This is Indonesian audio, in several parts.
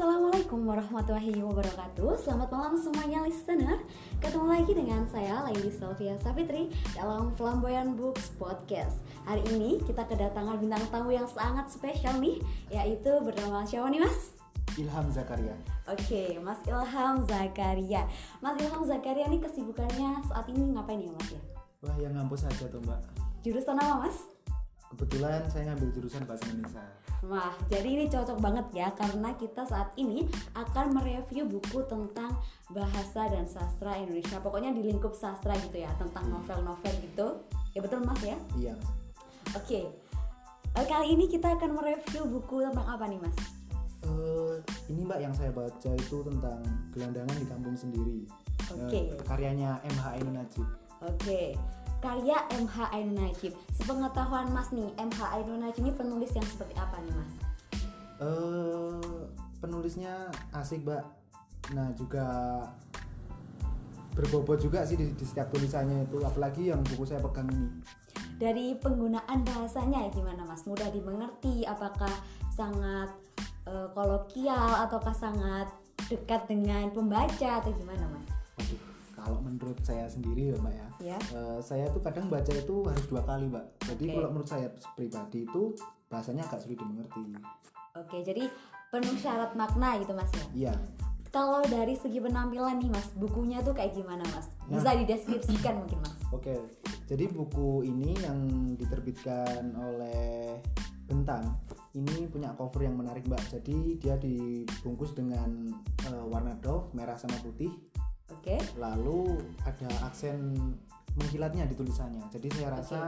Assalamualaikum warahmatullahi wabarakatuh Selamat malam semuanya listener Ketemu lagi dengan saya Laili Sylvia Sapitri Dalam Flamboyant Books Podcast Hari ini kita kedatangan bintang tamu yang sangat spesial nih Yaitu bernama siapa nih mas? Ilham Zakaria. Oke, Mas Ilham Zakaria. Mas Ilham Zakaria nih kesibukannya saat ini ngapain ya Mas ya? Wah yang ngampus aja tuh mbak. Jurusan apa Mas? Kebetulan saya ngambil jurusan bahasa Indonesia. Wah, jadi ini cocok banget ya karena kita saat ini akan mereview buku tentang bahasa dan sastra Indonesia. Pokoknya di lingkup sastra gitu ya, tentang novel-novel gitu. Ya betul Mas ya? Iya. Oke. Eh, Kali ini kita akan mereview buku tentang apa nih Mas? Eh, ini mbak yang saya baca itu tentang gelandangan di kampung sendiri. Oke. Eh, karyanya MH Ainun Najib. Oke. Karya MH Ainun Najib. Sepengetahuan Mas nih, MH Ainun Najib ini penulis yang seperti apa nih Mas? Eh, penulisnya asik mbak. Nah juga berbobot juga sih di, di setiap tulisannya itu. Apalagi yang buku saya pegang ini. Dari penggunaan bahasanya ya gimana Mas? Mudah dimengerti? Apakah sangat eh, kolokial ataukah sangat dekat dengan pembaca atau gimana Mas? Kalau menurut saya sendiri ya mbak ya. Ya. Eh, saya tuh kadang baca itu harus dua kali mbak. Jadi Oke. kalau menurut saya pribadi itu bahasanya agak sulit dimengerti. Oke, jadi penuh syarat makna gitu Mas ya. Iya. Kalau dari segi penampilan nih Mas, bukunya tuh kayak gimana Mas? Nah. Bisa dideskripsikan mungkin Mas? Oke. Jadi buku ini yang diterbitkan oleh Bentang ini punya cover yang menarik mbak. Jadi dia dibungkus dengan eh, warna doff merah sama putih. Oke. Lalu ada aksen mengkilatnya di tulisannya. Jadi saya rasa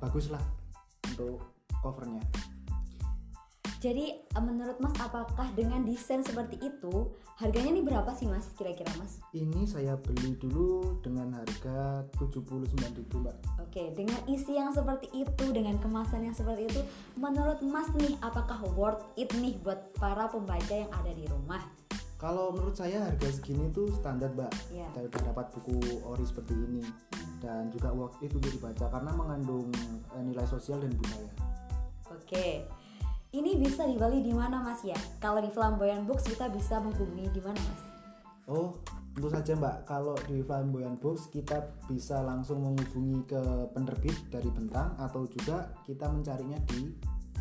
bagus lah untuk covernya. Jadi eh, menurut Mas apakah dengan desain seperti itu harganya nih berapa sih Mas kira-kira Mas? Ini saya beli dulu dengan harga 79.000 mbak. Oke, dengan isi yang seperti itu, dengan kemasan yang seperti itu, menurut Mas nih apakah worth it nih buat para pembaca yang ada di rumah? Kalau menurut saya harga segini tuh standar mbak. Iya. Kita udah dapat buku ori seperti ini dan juga worth it untuk dibaca karena mengandung eh, nilai sosial dan budaya. Oke. Ini bisa dibeli di mana Mas ya? Kalau di Flamboyant Books kita bisa menghubungi di mana Mas? Oh, tentu saja mbak. Kalau di Flamboyant Books kita bisa langsung menghubungi ke penerbit dari Bentang atau juga kita mencarinya di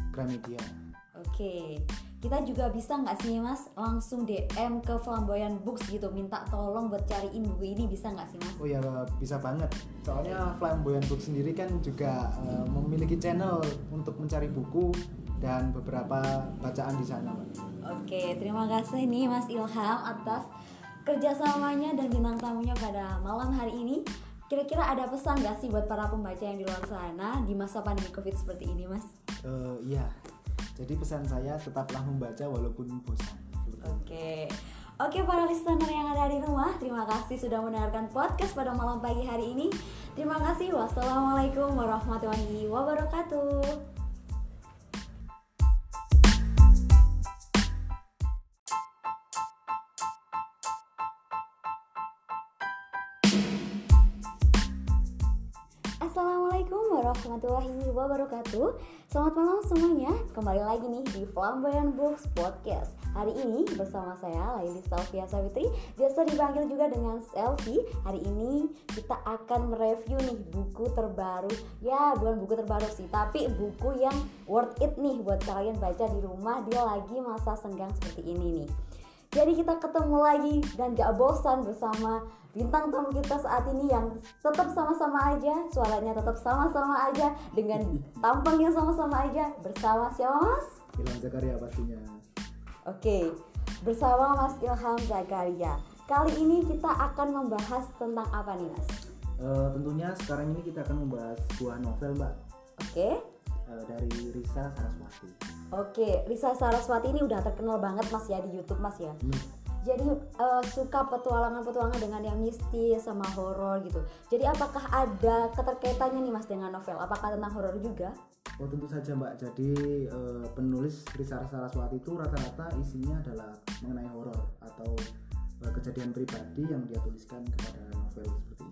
Gramedia. Oke, kita juga bisa nggak sih mas langsung DM ke Flamboyant Books gitu minta tolong buat cariin buku ini bisa nggak sih mas? Oh ya bisa banget. Soalnya Flamboyant Books sendiri kan juga eh, memiliki channel untuk mencari buku dan beberapa bacaan di sana. Oke, terima kasih nih Mas Ilham atas kerjasamanya dan bintang tamunya pada malam hari ini. Kira-kira ada pesan nggak sih buat para pembaca yang di luar sana di masa pandemi COVID seperti ini mas? Eh, Iya. Jadi pesan saya tetaplah membaca walaupun bosan. Oke. Oke para listener yang ada di rumah, terima kasih sudah mendengarkan podcast pada malam pagi hari ini. Terima kasih. Wassalamualaikum warahmatullahi wabarakatuh. Warahmatullahi wabarakatuh. Selamat malam semuanya. Kembali lagi nih di Flamboyant Books Podcast. Hari ini bersama saya Laili Sylvia Savitri. Biasa dipanggil juga dengan Selfie Hari ini kita akan mereview nih buku terbaru. Ya bukan buku terbaru sih Tapi buku yang worth it nih Buat kalian baca di rumah. Dia lagi masa senggang seperti ini nih jadi kita ketemu lagi dan gak bosan bersama bintang tamu kita saat ini yang tetap sama-sama aja, suaranya tetap sama-sama aja dengan tampangnya sama-sama aja bersama siapa Mas? Ilham Zakaria pastinya. Oke, bersama Mas Ilham Zakaria. Kali ini kita akan membahas tentang apa nih Mas? Eh, tentunya sekarang ini kita akan membahas sebuah novel mbak Oke, eh, dari Risa Saraswati. oke. Risa Saraswati ini udah terkenal banget Mas ya di YouTube Mas ya. Hmm. Jadi eh, suka petualangan-petualangan dengan yang mistis sama horor gitu. Jadi apakah ada keterkaitannya nih Mas dengan novel? Apakah tentang horor juga? Oh tentu saja mbak. Jadi eh, penulis Risa Saraswati itu rata-rata isinya adalah mengenai horor atau kejadian pribadi yang dia tuliskan kepada novel seperti ini.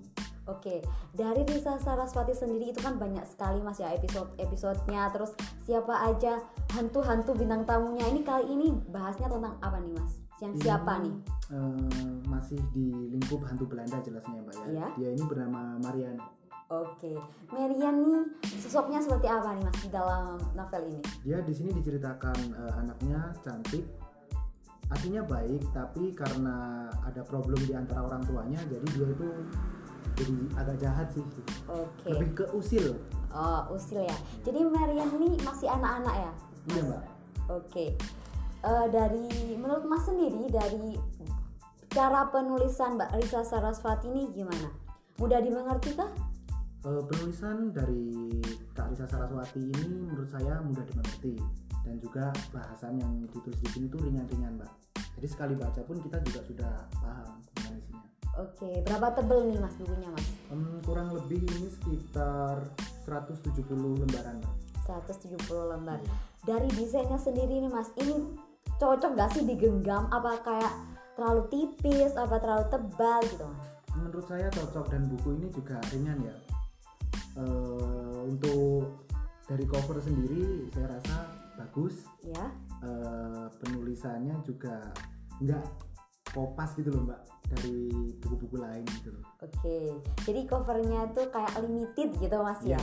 Oke, dari Risa Saraswati sendiri itu kan banyak sekali mas ya episode episodenya. Terus siapa aja hantu-hantu bintang tamunya. Ini kali ini bahasnya tentang apa nih mas? Yang Ini, siapa nih? eh, masih di lingkup hantu Belanda jelasnya ya mbak ya Iya. dia ini bernama Marian Oke, Merian nih sosoknya seperti apa nih mas di dalam novel ini? dia di sini diceritakan eh, anaknya cantik aslinya baik tapi karena ada problem di antara orang tuanya jadi dia itu jadi agak jahat sih. Oke, lebih ke usil oh usil ya. Jadi Merian ini masih anak-anak ya? iya mbak Oke, Eh, dari menurut Mas sendiri dari cara penulisan Mbak Risa Sarasvati ini gimana? Mudah dimengerti kah? Eh, penulisan dari Kak Risa Saraswati ini menurut saya mudah dimengerti dan juga bahasan yang ditulis di sini tuh ringan-ringan mbak jadi sekali baca pun kita juga sudah paham Oke, berapa tebel nih Mas bukunya Mas? Em, kurang lebih ini sekitar 170 lembaran mbak 170 lembar. Dari desainnya sendiri nih Mas, ini cocok gak sih digenggam? Apa kayak terlalu tipis? Apa terlalu tebal gitu Mas? menurut saya cocok dan buku ini juga ringan ya Eh, untuk dari cover sendiri saya rasa bagus Ya, Eh, penulisannya juga nggak kopas gitu loh mbak dari buku-buku lain gitu loh oke. Jadi covernya tuh kayak limited gitu Mas ya? Iya.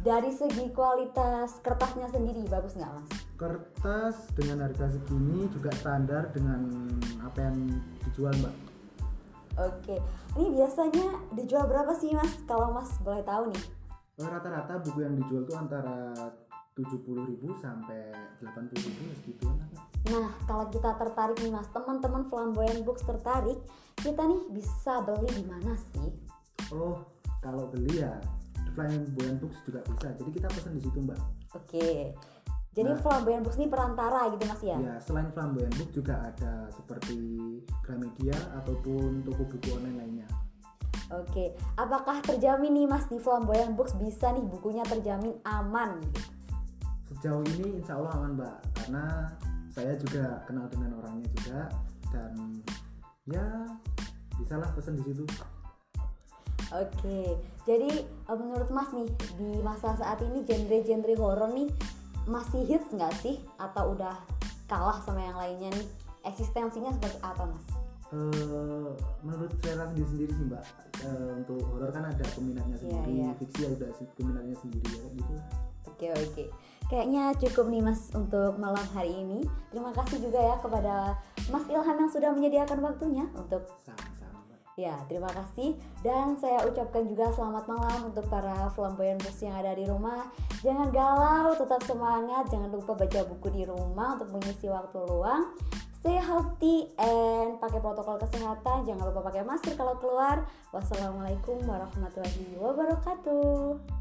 Dari segi kualitas kertasnya sendiri bagus nggak Mas? kertas dengan harga segini juga standar dengan apa yang dijual mbak Oke, ini biasanya dijual berapa sih mas? Kalau mas boleh tahu nih? Eh, rata-rata buku yang dijual tuh antara 70.000 sampai 80.000 segituan lah. Nah, kalau kita tertarik nih mas, teman-teman flamboyant books tertarik, kita nih bisa beli di mana sih? oh kalau beli ya The Flying Boyan Books juga bisa jadi kita pesan di situ mbak Oke, jadi Nah. flamboyant books ini perantara gitu mas ya? ya selain Flamboyan Book juga ada seperti Gramedia ataupun toko buku online lainnya Oke, apakah terjamin nih mas di flamboyant books bisa nih bukunya terjamin aman? sejauh ini insya Allah aman mbak karena saya juga kenal dengan orangnya juga dan ya bisalah pesan di situ Oke, jadi eh, menurut mas nih di masa saat ini genre-genre horor nih masih hits nggak sih? Atau udah kalah sama yang lainnya nih? Eksistensinya seperti apa mas? Eh, menurut saya sendiri sendiri sih mbak Eh, untuk horor kan ada peminatnya Iya, sendiri iya. fiksi ya udah sih peminatnya sendiri ya gitu Oke oke, kayaknya cukup nih mas untuk malam hari ini. Terima kasih juga ya kepada Mas Ilham yang sudah menyediakan waktunya untuk sama-sama Ya, terima kasih dan saya ucapkan juga selamat malam untuk para flamboyan books yang ada di rumah. Jangan galau, tetap semangat, jangan lupa baca buku di rumah untuk mengisi waktu luang. Stay healthy and pakai protokol kesehatan. Jangan lupa pakai masker kalau keluar. Wassalamualaikum warahmatullahi wabarakatuh.